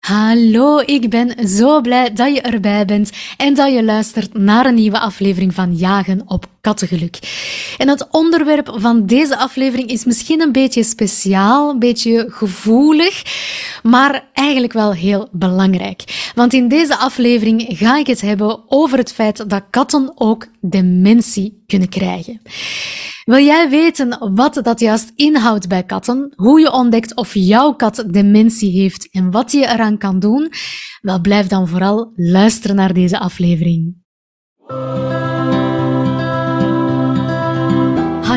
Hallo, ik ben zo blij dat je erbij bent en dat je luistert naar een nieuwe aflevering van Jagen op Kattengeluk. En het onderwerp van deze aflevering is misschien een beetje speciaal, een beetje gevoelig, maar eigenlijk wel heel belangrijk. Want in deze aflevering ga ik het hebben over het feit dat katten ook dementie kunnen krijgen. Wil jij weten wat dat juist inhoudt bij katten? Hoe je ontdekt of jouw kat dementie heeft en wat je eraan kan doen? Wel, blijf dan vooral luisteren naar deze aflevering.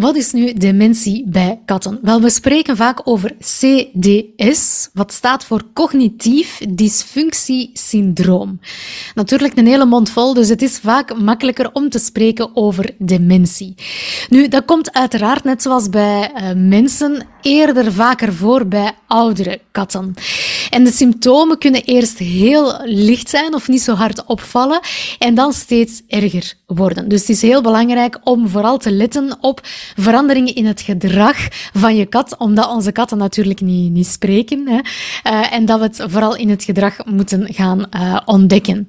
Wat is nu dementie bij katten? Wel, we spreken vaak over CDS, wat staat voor cognitief dysfunctiesyndroom. Natuurlijk een hele mond vol, dus het is vaak makkelijker om te spreken over dementie. Nu, dat komt uiteraard net zoals bij uh, mensen eerder vaker voor bij oudere katten. En de symptomen kunnen eerst heel licht zijn of niet zo hard opvallen en dan steeds erger worden. Dus het is heel belangrijk om vooral te letten op veranderingen in het gedrag van je kat, omdat onze katten natuurlijk niet, niet spreken. Hè, uh, en dat we het vooral in het gedrag moeten gaan uh, ontdekken.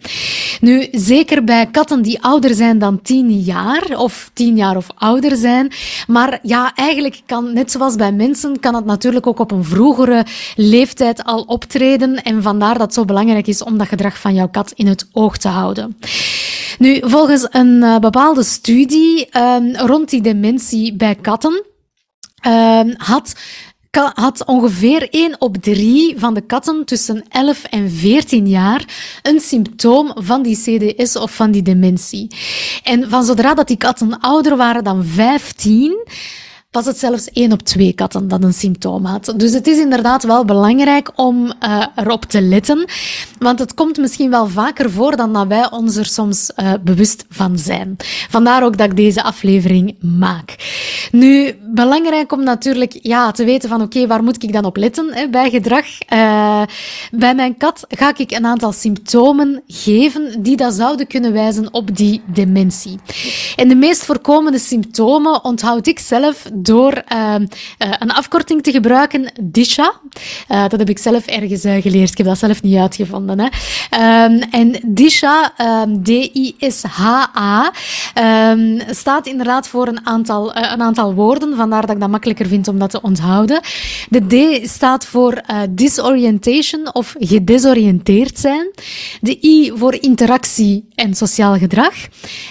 Nu, zeker bij katten die ouder zijn dan 10 jaar, of 10 jaar of ouder zijn. Maar ja, eigenlijk kan, net zoals bij mensen, kan het natuurlijk ook op een vroegere leeftijd al optreden. En vandaar dat het zo belangrijk is om dat gedrag van jouw kat in het oog te houden. Nu, volgens een uh, bepaalde studie um, rond die dementie bij katten, um, had had ongeveer 1 op 3 van de katten tussen 11 en 14 jaar een symptoom van die CDS of van die dementie. En van zodra dat die katten ouder waren dan 15, was het zelfs één op twee katten dat een symptoom had. Dus het is inderdaad wel belangrijk om uh, erop te letten, want het komt misschien wel vaker voor dan dat wij ons er soms uh, bewust van zijn. Vandaar ook dat ik deze aflevering maak. Nu, belangrijk om natuurlijk ja, te weten van oké, waar moet ik dan op letten hè, bij gedrag? Uh, bij mijn kat ga ik een aantal symptomen geven die dat zouden kunnen wijzen op die dementie. En de meest voorkomende symptomen onthoud ik zelf door uh, een afkorting te gebruiken, DISHA. Uh, dat heb ik zelf ergens uh, geleerd. Ik heb dat zelf niet uitgevonden. Hè. Um, en DISHA, um, D-I-S-H-A, staat inderdaad voor een aantal, een aantal woorden. Vandaar dat ik dat makkelijker vind om dat te onthouden. De D staat voor disorientation of gedesoriënteerd zijn. De I voor interactie en sociaal gedrag.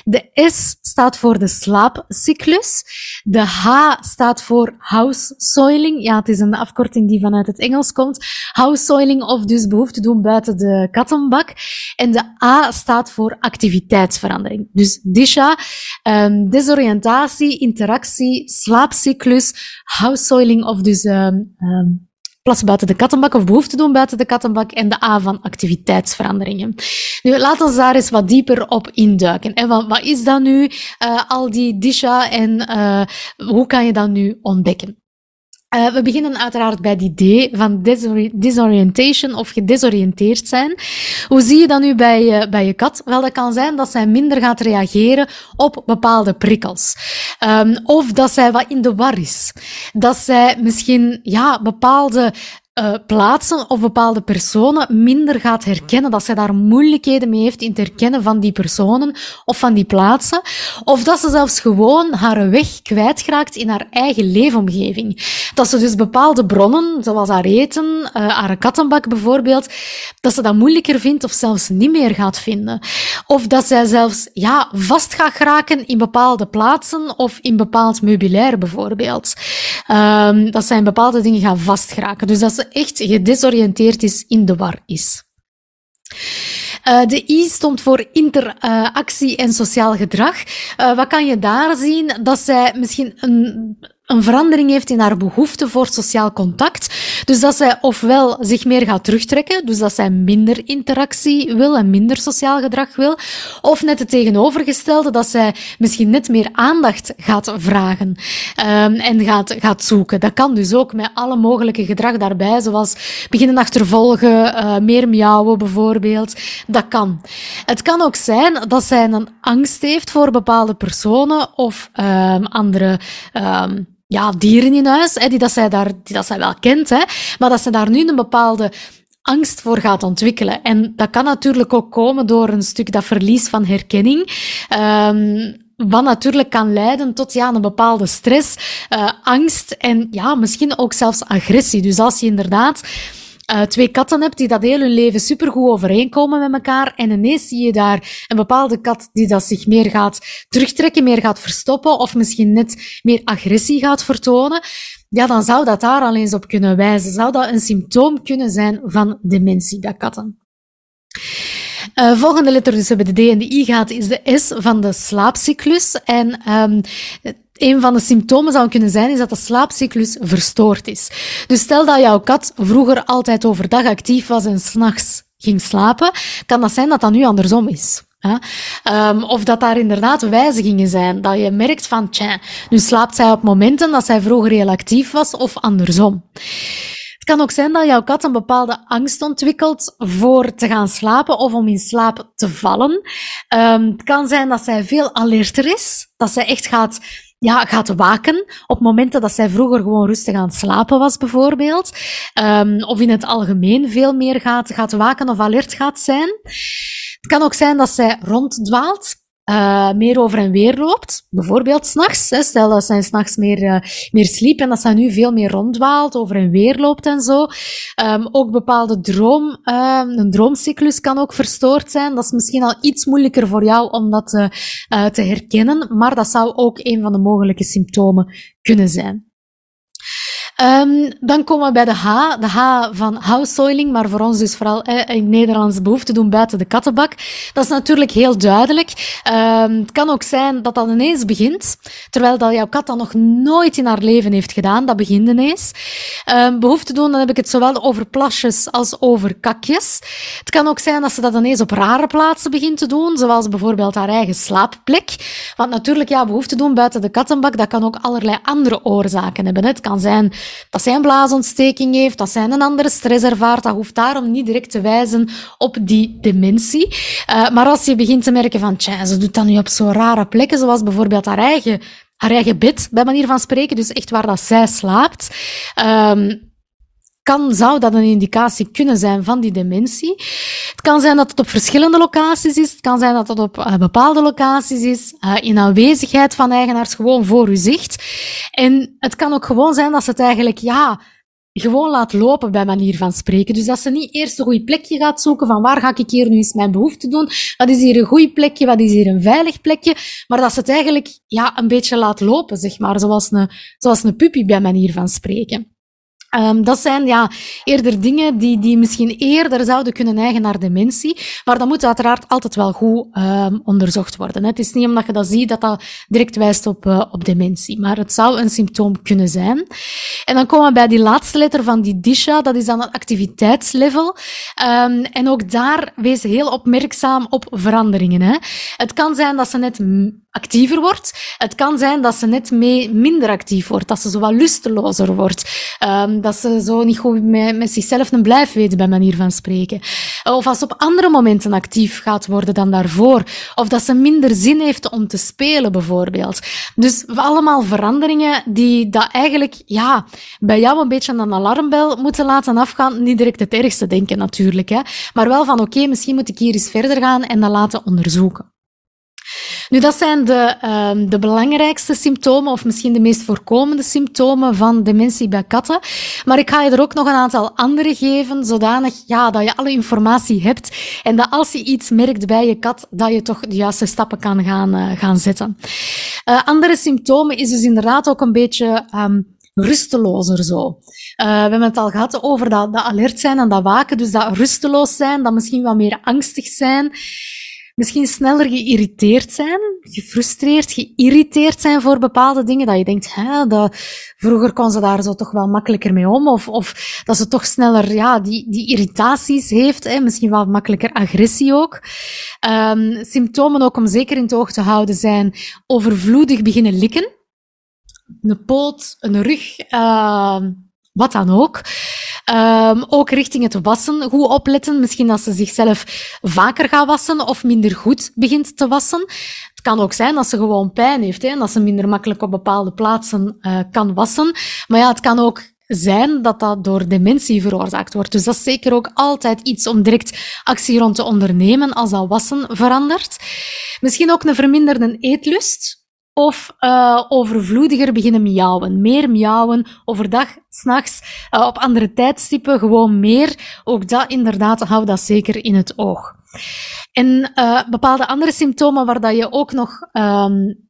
De S staat voor de slaapcyclus. De H staat voor house soiling. Ja, het is een afkorting die vanuit het Engels komt. House soiling of dus behoefte doen buiten de kattenbak. En de A staat voor activiteitsverandering. Dus DISHA, um, desoriëntatie, interactie, slaapcyclus, house soiling of dus um, um, plassen buiten de kattenbak of behoefte doen buiten de kattenbak en de A van activiteitsveranderingen. Nu, laat ons daar eens wat dieper op induiken. Hè. Wat, wat is dat nu, uh, al die disha en uh, hoe kan je dat nu ontdekken? Uh, we beginnen uiteraard bij die D van disorientation of gedesoriënteerd zijn. Hoe zie je dat nu bij je, bij je kat? Wel, dat kan zijn dat zij minder gaat reageren op bepaalde prikkels. Um, of dat zij wat in de war is. Dat zij misschien ja, bepaalde uh, plaatsen of bepaalde personen minder gaat herkennen. Dat zij daar moeilijkheden mee heeft in het herkennen van die personen of van die plaatsen. Of dat ze zelfs gewoon haar weg kwijtraakt in haar eigen leefomgeving. Dat ze dus bepaalde bronnen, zoals haar eten, uh, haar kattenbak bijvoorbeeld, dat ze dat moeilijker vindt of zelfs niet meer gaat vinden. Of dat zij zelfs ja, vast gaat geraken in bepaalde plaatsen of in bepaald meubilair bijvoorbeeld. Um, dat zij in bepaalde dingen gaan vastgeraken. Dus dat ze echt gedesoriënteerd is, in de war is. Uh, de I stond voor interactie en sociaal gedrag. Uh, wat kan je daar zien? Dat zij misschien een een verandering heeft in haar behoefte voor sociaal contact. Dus dat zij ofwel zich meer gaat terugtrekken, dus dat zij minder interactie wil en minder sociaal gedrag wil, of net het tegenovergestelde, dat zij misschien net meer aandacht gaat vragen um, en gaat, gaat zoeken. Dat kan dus ook met alle mogelijke gedrag daarbij, zoals beginnen achtervolgen, uh, meer miauwen bijvoorbeeld. Dat kan. Het kan ook zijn dat zij een angst heeft voor bepaalde personen of um, andere um, ja, dieren in huis, hè, die, dat zij daar, die dat zij wel kent, hè, maar dat ze daar nu een bepaalde angst voor gaat ontwikkelen. En dat kan natuurlijk ook komen door een stuk dat verlies van herkenning. Um, wat natuurlijk kan leiden tot ja, een bepaalde stress, uh, angst en ja, misschien ook zelfs agressie. Dus als je inderdaad uh, twee katten hebt die dat heel hun leven supergoed overeenkomen met elkaar. En ineens zie je daar een bepaalde kat die dat zich meer gaat terugtrekken, meer gaat verstoppen of misschien net meer agressie gaat vertonen. Ja, dan zou dat daar al eens op kunnen wijzen. Zou dat een symptoom kunnen zijn van dementie bij katten. Uh, volgende letter, dus we hebben de D en de I gehad, is de S van de slaapcyclus. En um, een van de symptomen zou kunnen zijn is dat de slaapcyclus verstoord is. Dus stel dat jouw kat vroeger altijd overdag actief was en s'nachts ging slapen, kan dat zijn dat dat nu andersom is. Um, of dat daar inderdaad wijzigingen zijn. Dat je merkt van, tja, nu slaapt zij op momenten dat zij vroeger heel actief was, of andersom. Het kan ook zijn dat jouw kat een bepaalde angst ontwikkelt voor te gaan slapen of om in slaap te vallen. Um, het kan zijn dat zij veel alerter is, dat zij echt gaat ja, gaat waken op momenten dat zij vroeger gewoon rustig aan het slapen was, bijvoorbeeld. Um, of in het algemeen veel meer gaat, gaat waken of alert gaat zijn. Het kan ook zijn dat zij ronddwaalt uh, meer over en weer loopt. Bijvoorbeeld s'nachts. Stel dat zij s'nachts meer, uh, meer sliep en dat zij nu veel meer rondwaalt, over en weer loopt en zo. Um, ook bepaalde droom, uh, een droomcyclus kan ook verstoord zijn. Dat is misschien al iets moeilijker voor jou om dat te, te herkennen, maar dat zou ook een van de mogelijke symptomen kunnen zijn. Um, dan komen we bij de H, de H van house soiling, maar voor ons dus vooral eh, in Nederlands behoefte doen buiten de kattenbak. Dat is natuurlijk heel duidelijk. Um, het kan ook zijn dat dat ineens begint, terwijl dat jouw kat dat nog nooit in haar leven heeft gedaan. Dat begint ineens. Um, behoefte doen, dan heb ik het zowel over plasjes als over kakjes. Het kan ook zijn dat ze dat ineens op rare plaatsen begint te doen, zoals bijvoorbeeld haar eigen slaapplek. Want natuurlijk, ja, behoefte doen buiten de kattenbak, dat kan ook allerlei andere oorzaken hebben. Het kan zijn dat zij een blaasontsteking heeft, dat zij een andere stress ervaart. Dat hoeft daarom niet direct te wijzen op die dementie. Uh, maar als je begint te merken van, tja, ze doet dat nu op zo rare plekken, zoals bijvoorbeeld haar eigen, haar eigen bed, bij manier van spreken, dus echt waar dat zij slaapt, um, kan, zou dat een indicatie kunnen zijn van die dementie. Het kan zijn dat het op verschillende locaties is. Het kan zijn dat het op uh, bepaalde locaties is. Uh, in aanwezigheid van eigenaars, gewoon voor uw zicht. En het kan ook gewoon zijn dat ze het eigenlijk, ja, gewoon laat lopen bij manier van spreken. Dus dat ze niet eerst een goed plekje gaat zoeken van waar ga ik hier nu eens mijn behoefte doen? Wat is hier een goed plekje? Wat is hier een veilig plekje? Maar dat ze het eigenlijk, ja, een beetje laat lopen, zeg maar. Zoals een, zoals een puppy bij manier van spreken. Um, dat zijn ja, eerder dingen die, die misschien eerder zouden kunnen neigen naar dementie. Maar dat moet uiteraard altijd wel goed um, onderzocht worden. Het is niet omdat je dat ziet dat dat direct wijst op, uh, op dementie. Maar het zou een symptoom kunnen zijn. En dan komen we bij die laatste letter van die DISHA. Dat is dan het activiteitslevel. Um, en ook daar wees heel opmerkzaam op veranderingen. Hè. Het kan zijn dat ze net actiever wordt. Het kan zijn dat ze net mee minder actief wordt, dat ze zo wat lustelozer wordt, um, dat ze zo niet goed met, met zichzelf een blijf weet, bij manier van spreken. Of als ze op andere momenten actief gaat worden dan daarvoor. Of dat ze minder zin heeft om te spelen, bijvoorbeeld. Dus allemaal veranderingen die dat eigenlijk ja, bij jou een beetje een alarmbel moeten laten afgaan. Niet direct het ergste denken natuurlijk, hè. maar wel van oké, misschien moet ik hier eens verder gaan en dat laten onderzoeken. Nu, dat zijn de, uh, de belangrijkste symptomen, of misschien de meest voorkomende symptomen van dementie bij katten. Maar ik ga je er ook nog een aantal andere geven, zodanig ja, dat je alle informatie hebt en dat als je iets merkt bij je kat, dat je toch de juiste stappen kan gaan, uh, gaan zetten. Uh, andere symptomen is dus inderdaad ook een beetje um, rustelozer zo. Uh, we hebben het al gehad over dat, dat alert zijn en dat waken, dus dat rusteloos zijn, dat misschien wat meer angstig zijn misschien sneller geïrriteerd zijn, gefrustreerd, geïrriteerd zijn voor bepaalde dingen, dat je denkt, hè, dat, vroeger kon ze daar zo toch wel makkelijker mee om, of, of dat ze toch sneller, ja, die, die irritaties heeft, hè, misschien wel makkelijker agressie ook. Um, symptomen ook om zeker in het oog te houden zijn overvloedig beginnen likken. Een poot, een rug, uh, wat dan ook. Um, ook richting het wassen goed opletten. Misschien dat ze zichzelf vaker gaat wassen of minder goed begint te wassen. Het kan ook zijn dat ze gewoon pijn heeft hè, en dat ze minder makkelijk op bepaalde plaatsen uh, kan wassen. Maar ja, het kan ook zijn dat dat door dementie veroorzaakt wordt. Dus dat is zeker ook altijd iets om direct actie rond te ondernemen als dat wassen verandert. Misschien ook een verminderde eetlust of uh, overvloediger beginnen miauwen. Meer miauwen overdag, s'nachts, uh, op andere tijdstippen, gewoon meer. Ook dat inderdaad, hou dat zeker in het oog. En uh, bepaalde andere symptomen waar dat je ook nog um,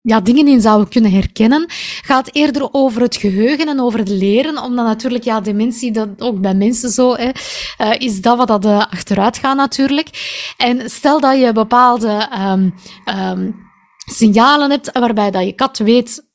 ja, dingen in zou kunnen herkennen, gaat eerder over het geheugen en over het leren, omdat natuurlijk, ja, dementie, dat ook bij mensen zo, hè, is dat wat dat achteruit gaat natuurlijk. En stel dat je bepaalde um, um, signalen hebt waarbij dat je kat weet,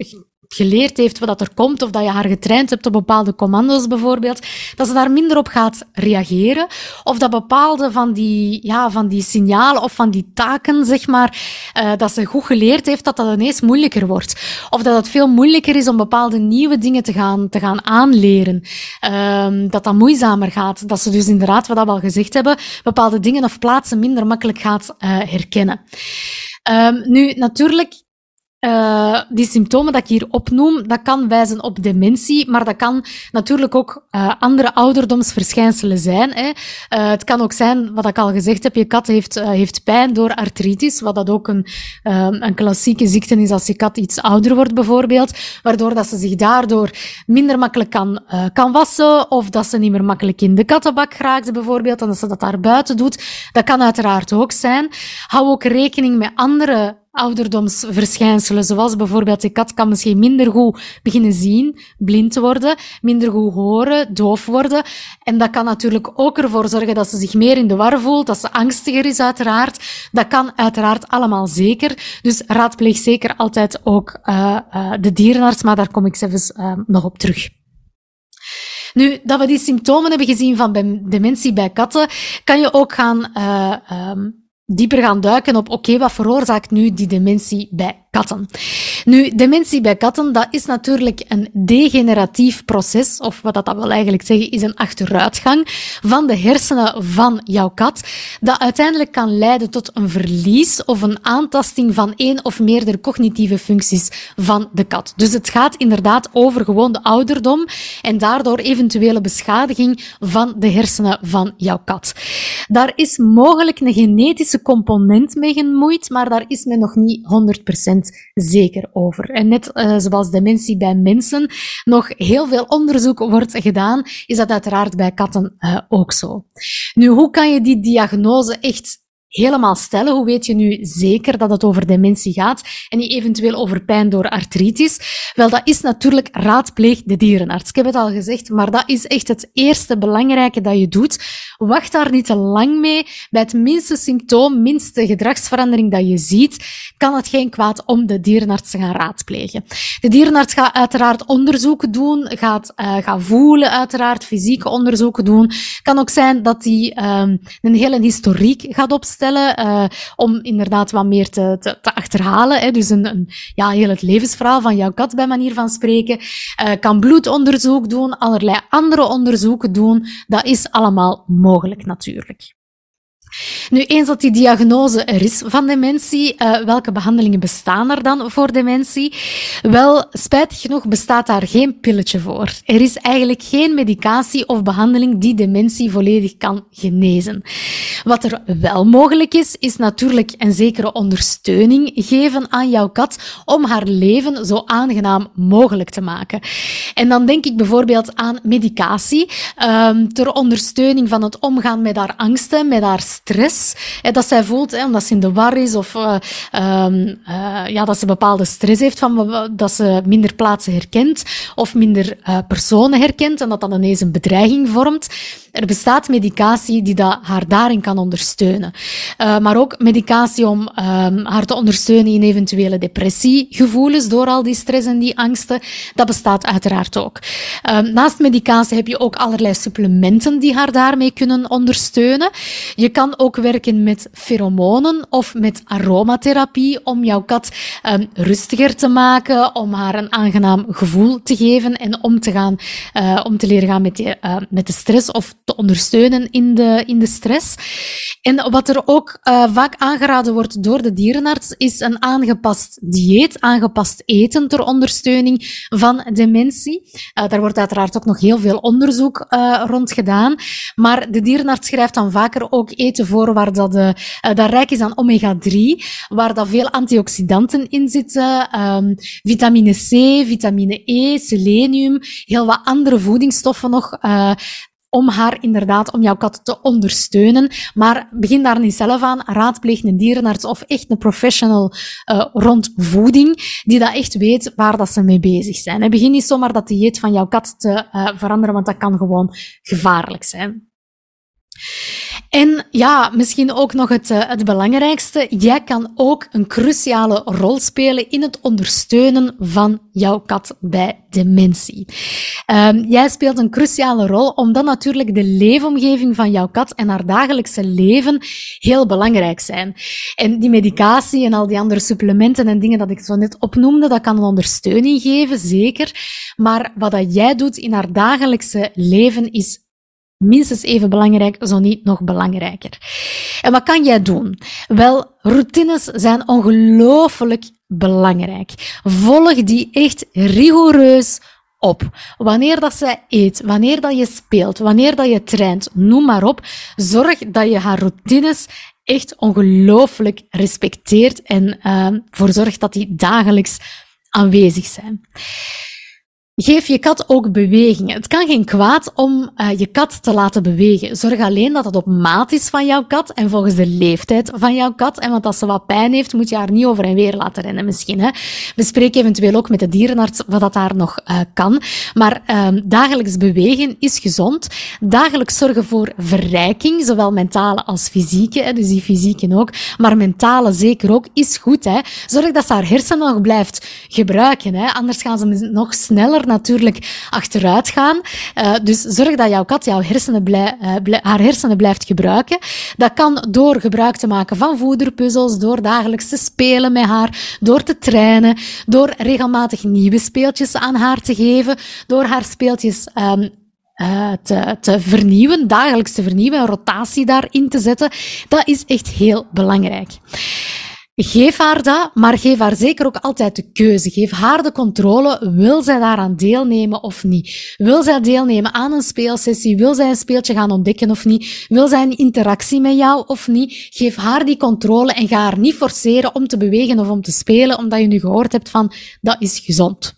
geleerd heeft wat er komt, of dat je haar getraind hebt op bepaalde commando's bijvoorbeeld, dat ze daar minder op gaat reageren, of dat bepaalde van die, ja, van die signalen of van die taken, zeg maar, uh, dat ze goed geleerd heeft, dat dat ineens moeilijker wordt. Of dat het veel moeilijker is om bepaalde nieuwe dingen te gaan, te gaan aanleren. Uh, dat dat moeizamer gaat. Dat ze dus inderdaad, wat we al gezegd hebben, bepaalde dingen of plaatsen minder makkelijk gaat uh, herkennen. Um, nu, natuurlijk, uh, die symptomen dat ik hier opnoem, dat kan wijzen op dementie, maar dat kan natuurlijk ook uh, andere ouderdomsverschijnselen zijn. Hè. Uh, het kan ook zijn, wat ik al gezegd heb, je kat heeft, heeft pijn door artritis, wat dat ook een, een klassieke ziekte is als je kat iets ouder wordt bijvoorbeeld, waardoor dat ze zich daardoor minder makkelijk kan, kan wassen, of dat ze niet meer makkelijk in de kattenbak geraakt bijvoorbeeld, en dat ze dat daar buiten doet. Dat kan uiteraard ook zijn. Hou ook rekening met andere ouderdomsverschijnselen, zoals bijvoorbeeld de kat kan misschien minder goed beginnen zien, blind worden, minder goed horen, doof worden. En dat kan natuurlijk ook ervoor zorgen dat ze zich meer in de war voelt, dat ze angstiger is uiteraard. Dat kan uiteraard allemaal zeker. Dus raadpleeg zeker altijd ook uh, de dierenarts, maar daar kom ik zelfs uh, nog op terug. Nu, dat we die symptomen hebben gezien van dementie bij katten, kan je ook gaan uh, um, dieper gaan duiken op, oké, wat veroorzaakt nu die dementie bij katten. Nu, dementie bij katten, dat is natuurlijk een degeneratief proces, of wat dat, wil eigenlijk zeggen, is een achteruitgang van de hersenen van jouw kat, dat uiteindelijk kan leiden tot een verlies of een aantasting van één of meerdere cognitieve functies van de kat. Dus het gaat inderdaad over gewoon de ouderdom en daardoor eventuele beschadiging van de hersenen van jouw kat. Daar is mogelijk een genetische component mee gemoeid, maar daar is men nog niet 100% zeker over. En net uh, zoals dementie bij mensen nog heel veel onderzoek wordt gedaan, is dat uiteraard bij katten uh, ook zo. Nu, hoe kan je die diagnose echt helemaal stellen. Hoe weet je nu zeker dat het over dementie gaat en niet eventueel over pijn door artritis? Wel, dat is natuurlijk raadpleeg de dierenarts. Ik heb het al gezegd, maar dat is echt het eerste belangrijke dat je doet. Wacht daar niet te lang mee. Bij het minste symptoom, minste gedragsverandering dat je ziet, kan het geen kwaad om de dierenarts te gaan raadplegen. De dierenarts gaat uiteraard onderzoeken doen, gaat, uh, gaat voelen uiteraard, fysieke onderzoeken doen. Kan ook zijn dat hij um, een hele historiek gaat opstellen stellen, uh, om inderdaad wat meer te, te, te achterhalen. Hè. Dus een, een, ja, heel het levensverhaal van jouw kat, bij manier van spreken. Uh, kan bloedonderzoek doen, allerlei andere onderzoeken doen. Dat is allemaal mogelijk natuurlijk. Nu, eens dat die diagnose er is van dementie, uh, welke behandelingen bestaan er dan voor dementie? Wel, spijtig genoeg bestaat daar geen pilletje voor. Er is eigenlijk geen medicatie of behandeling die dementie volledig kan genezen. Wat er wel mogelijk is, is natuurlijk een zekere ondersteuning geven aan jouw kat om haar leven zo aangenaam mogelijk te maken. En dan denk ik bijvoorbeeld aan medicatie, um, ter ondersteuning van het omgaan met haar angsten, met haar stress dat zij voelt, hè, omdat ze in de war is of uh, um, uh, ja, dat ze bepaalde stress heeft, van, dat ze minder plaatsen herkent of minder uh, personen herkent en dat dat ineens een bedreiging vormt. Er bestaat medicatie die dat haar daarin kan ondersteunen. Maar ook medicatie om um, haar te ondersteunen in eventuele depressiegevoelens door al die stress en die angsten. Dat bestaat uiteraard ook. Um, naast medicatie heb je ook allerlei supplementen die haar daarmee kunnen ondersteunen. Je kan ook werken met pheromonen of met aromatherapie om jouw kat um, rustiger te maken, om haar een aangenaam gevoel te geven en om te gaan, uh, om te leren gaan met, die, uh, met de stress of te ondersteunen in de, in de stress. En wat er ook uh, vaak aangeraden wordt door de dierenarts, is een aangepast dieet, aangepast eten ter ondersteuning van dementie. Daar wordt uiteraard ook nog heel veel onderzoek rond gedaan. Maar de dierenarts schrijft dan vaker ook eten voor waar dat, uh, dat rijk is aan omega-3, waar dat veel antioxidanten in zitten, um, vitamine C, vitamine E, selenium, heel wat andere voedingsstoffen nog, uh, om haar inderdaad, om jouw kat te ondersteunen. Maar begin daar niet zelf aan. Raadpleeg een dierenarts of echt een professional rond voeding, die dat echt weet waar dat ze mee bezig zijn. Begin niet zomaar dat dieet van jouw kat te veranderen, want dat kan gewoon gevaarlijk zijn. En ja, misschien ook nog het, uh, het belangrijkste. Jij kan ook een cruciale rol spelen in het ondersteunen van jouw kat bij dementie. Um, jij speelt een cruciale rol omdat natuurlijk de leefomgeving van jouw kat en haar dagelijkse leven heel belangrijk zijn. En die medicatie en al die andere supplementen en dingen dat ik zo net opnoemde, dat kan een ondersteuning geven, zeker. Maar wat dat jij doet in haar dagelijkse leven is minstens even belangrijk, zo niet nog belangrijker. En wat kan jij doen? Wel, routines zijn ongelooflijk belangrijk. Volg die echt rigoureus op. Wanneer dat zij eet, wanneer dat je speelt, wanneer dat je traint, noem maar op. Zorg dat je haar routines echt ongelooflijk respecteert en uh, zorgt dat die dagelijks aanwezig zijn. Geef je kat ook bewegingen. Het kan geen kwaad om uh, je kat te laten bewegen. Zorg alleen dat het op maat is van jouw kat en volgens de leeftijd van jouw kat. En want als ze wat pijn heeft, moet je haar niet over en weer laten rennen misschien. Hè. Bespreek eventueel ook met de dierenarts wat dat daar nog uh, kan. Maar uh, dagelijks bewegen is gezond. Dagelijks zorgen voor verrijking, zowel mentale als fysieke. Hè, dus die fysieke ook. Maar mentale zeker ook, is goed. Hè. Zorg dat ze haar hersenen nog blijft gebruiken. Hè. Anders gaan ze nog sneller natuurlijk achteruit gaan. Uh, dus zorg dat jouw kat jouw hersenen uh, blij, haar hersenen blijft gebruiken. Dat kan door gebruik te maken van voederpuzzels, door dagelijks te spelen met haar, door te trainen, door regelmatig nieuwe speeltjes aan haar te geven, door haar speeltjes um, uh, te, te vernieuwen, dagelijks te vernieuwen, een rotatie daarin te zetten. Dat is echt heel belangrijk. Geef haar dat, maar geef haar zeker ook altijd de keuze. Geef haar de controle. Wil zij daaraan deelnemen of niet? Wil zij deelnemen aan een speelsessie? Wil zij een speeltje gaan ontdekken of niet? Wil zij een interactie met jou of niet? Geef haar die controle en ga haar niet forceren om te bewegen of om te spelen, omdat je nu gehoord hebt van dat is gezond.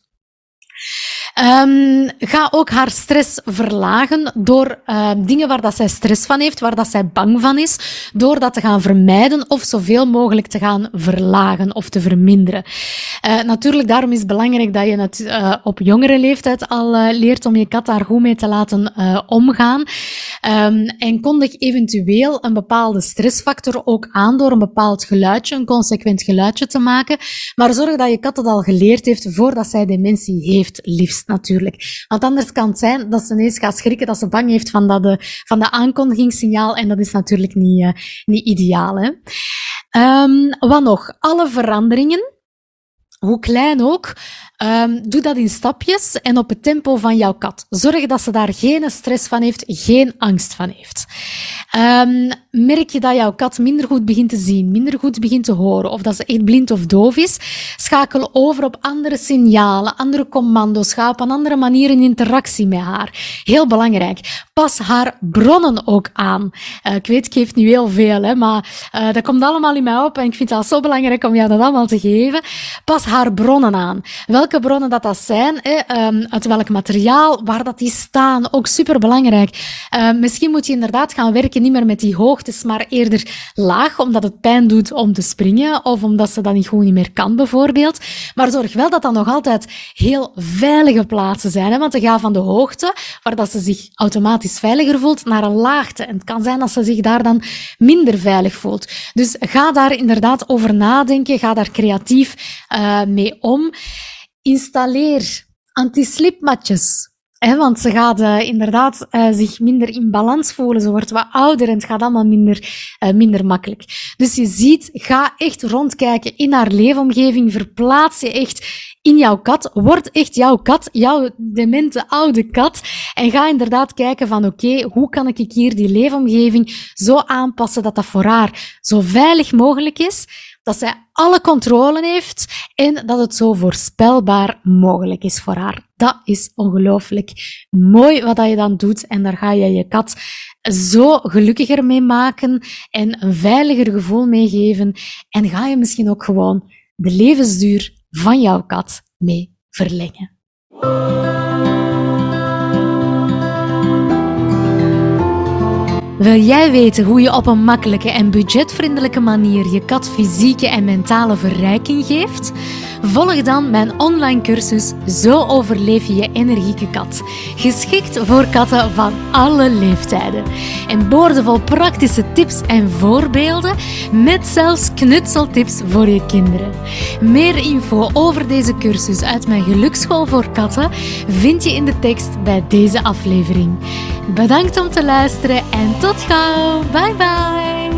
Um, ga ook haar stress verlagen door uh, dingen waar dat zij stress van heeft, waar dat zij bang van is, door dat te gaan vermijden of zoveel mogelijk te gaan verlagen of te verminderen. Uh, natuurlijk, daarom is het belangrijk dat je het uh, op jongere leeftijd al leert om je kat daar goed mee te laten omgaan. Um, en kondig eventueel een bepaalde stressfactor ook aan door een bepaald geluidje, een consequent geluidje te maken. Maar zorg dat je kat het al geleerd heeft voordat zij dementie heeft, liefst natuurlijk. Want anders kan het zijn dat ze ineens gaat schrikken, dat ze bang heeft van, dat de, van de aankondigingssignaal. En dat is natuurlijk niet, uh, niet ideaal. Hè? Um, wat nog? Alle veranderingen, hoe klein ook, Um, doe dat in stapjes en op het tempo van jouw kat. Zorg dat ze daar geen stress van heeft, geen angst van heeft. Um, merk je dat jouw kat minder goed begint te zien, minder goed begint te horen, of dat ze echt blind of doof is, schakel over op andere signalen, andere commando's, ga op een andere manier in interactie met haar. Heel belangrijk. Pas haar bronnen ook aan. Uh, ik weet, ik geef nu heel veel, hè, maar uh, dat komt allemaal in mij op en ik vind het zo belangrijk om jou dat allemaal te geven. Pas haar bronnen aan. Welke bronnen dat dat zijn, hè, um, uit welk materiaal, waar dat die staan, ook super belangrijk. Uh, misschien moet je inderdaad gaan werken niet meer met die hoogtes, maar eerder laag, omdat het pijn doet om te springen, of omdat ze dat niet gewoon niet meer kan, bijvoorbeeld. Maar zorg wel dat dat nog altijd heel veilige plaatsen zijn, hè, want ze gaan van de hoogte, waar dat ze zich automatisch veiliger voelt, naar een laagte. En het kan zijn dat ze zich daar dan minder veilig voelt. Dus ga daar inderdaad over nadenken, ga daar creatief uh, mee om. Installeer anti-slipmatjes. Want ze gaat uh, inderdaad uh, zich minder in balans voelen. Ze wordt wat ouder en het gaat allemaal minder, uh, minder makkelijk. Dus je ziet, ga echt rondkijken in haar leefomgeving. Verplaats je echt in jouw kat. Word echt jouw kat, jouw demente oude kat. En ga inderdaad kijken van oké, hoe kan ik hier die leefomgeving zo aanpassen dat dat voor haar zo veilig mogelijk is dat zij alle controle heeft en dat het zo voorspelbaar mogelijk is voor haar. Dat is ongelooflijk mooi wat je dan doet en daar ga je je kat zo gelukkiger mee maken en een veiliger gevoel mee geven en ga je misschien ook gewoon de levensduur van jouw kat mee verlengen. Wil jij weten hoe je op een makkelijke en budgetvriendelijke manier je kat fysieke en mentale verrijking geeft? Volg dan mijn online cursus Zo overleef je je energieke kat. Geschikt voor katten van alle leeftijden. En boordevol praktische tips en voorbeelden, met zelfs knutseltips voor je kinderen. Meer info over deze cursus uit mijn geluksschool voor katten vind je in de tekst bij deze aflevering. Bedankt om te luisteren en tot を使うバイバイ。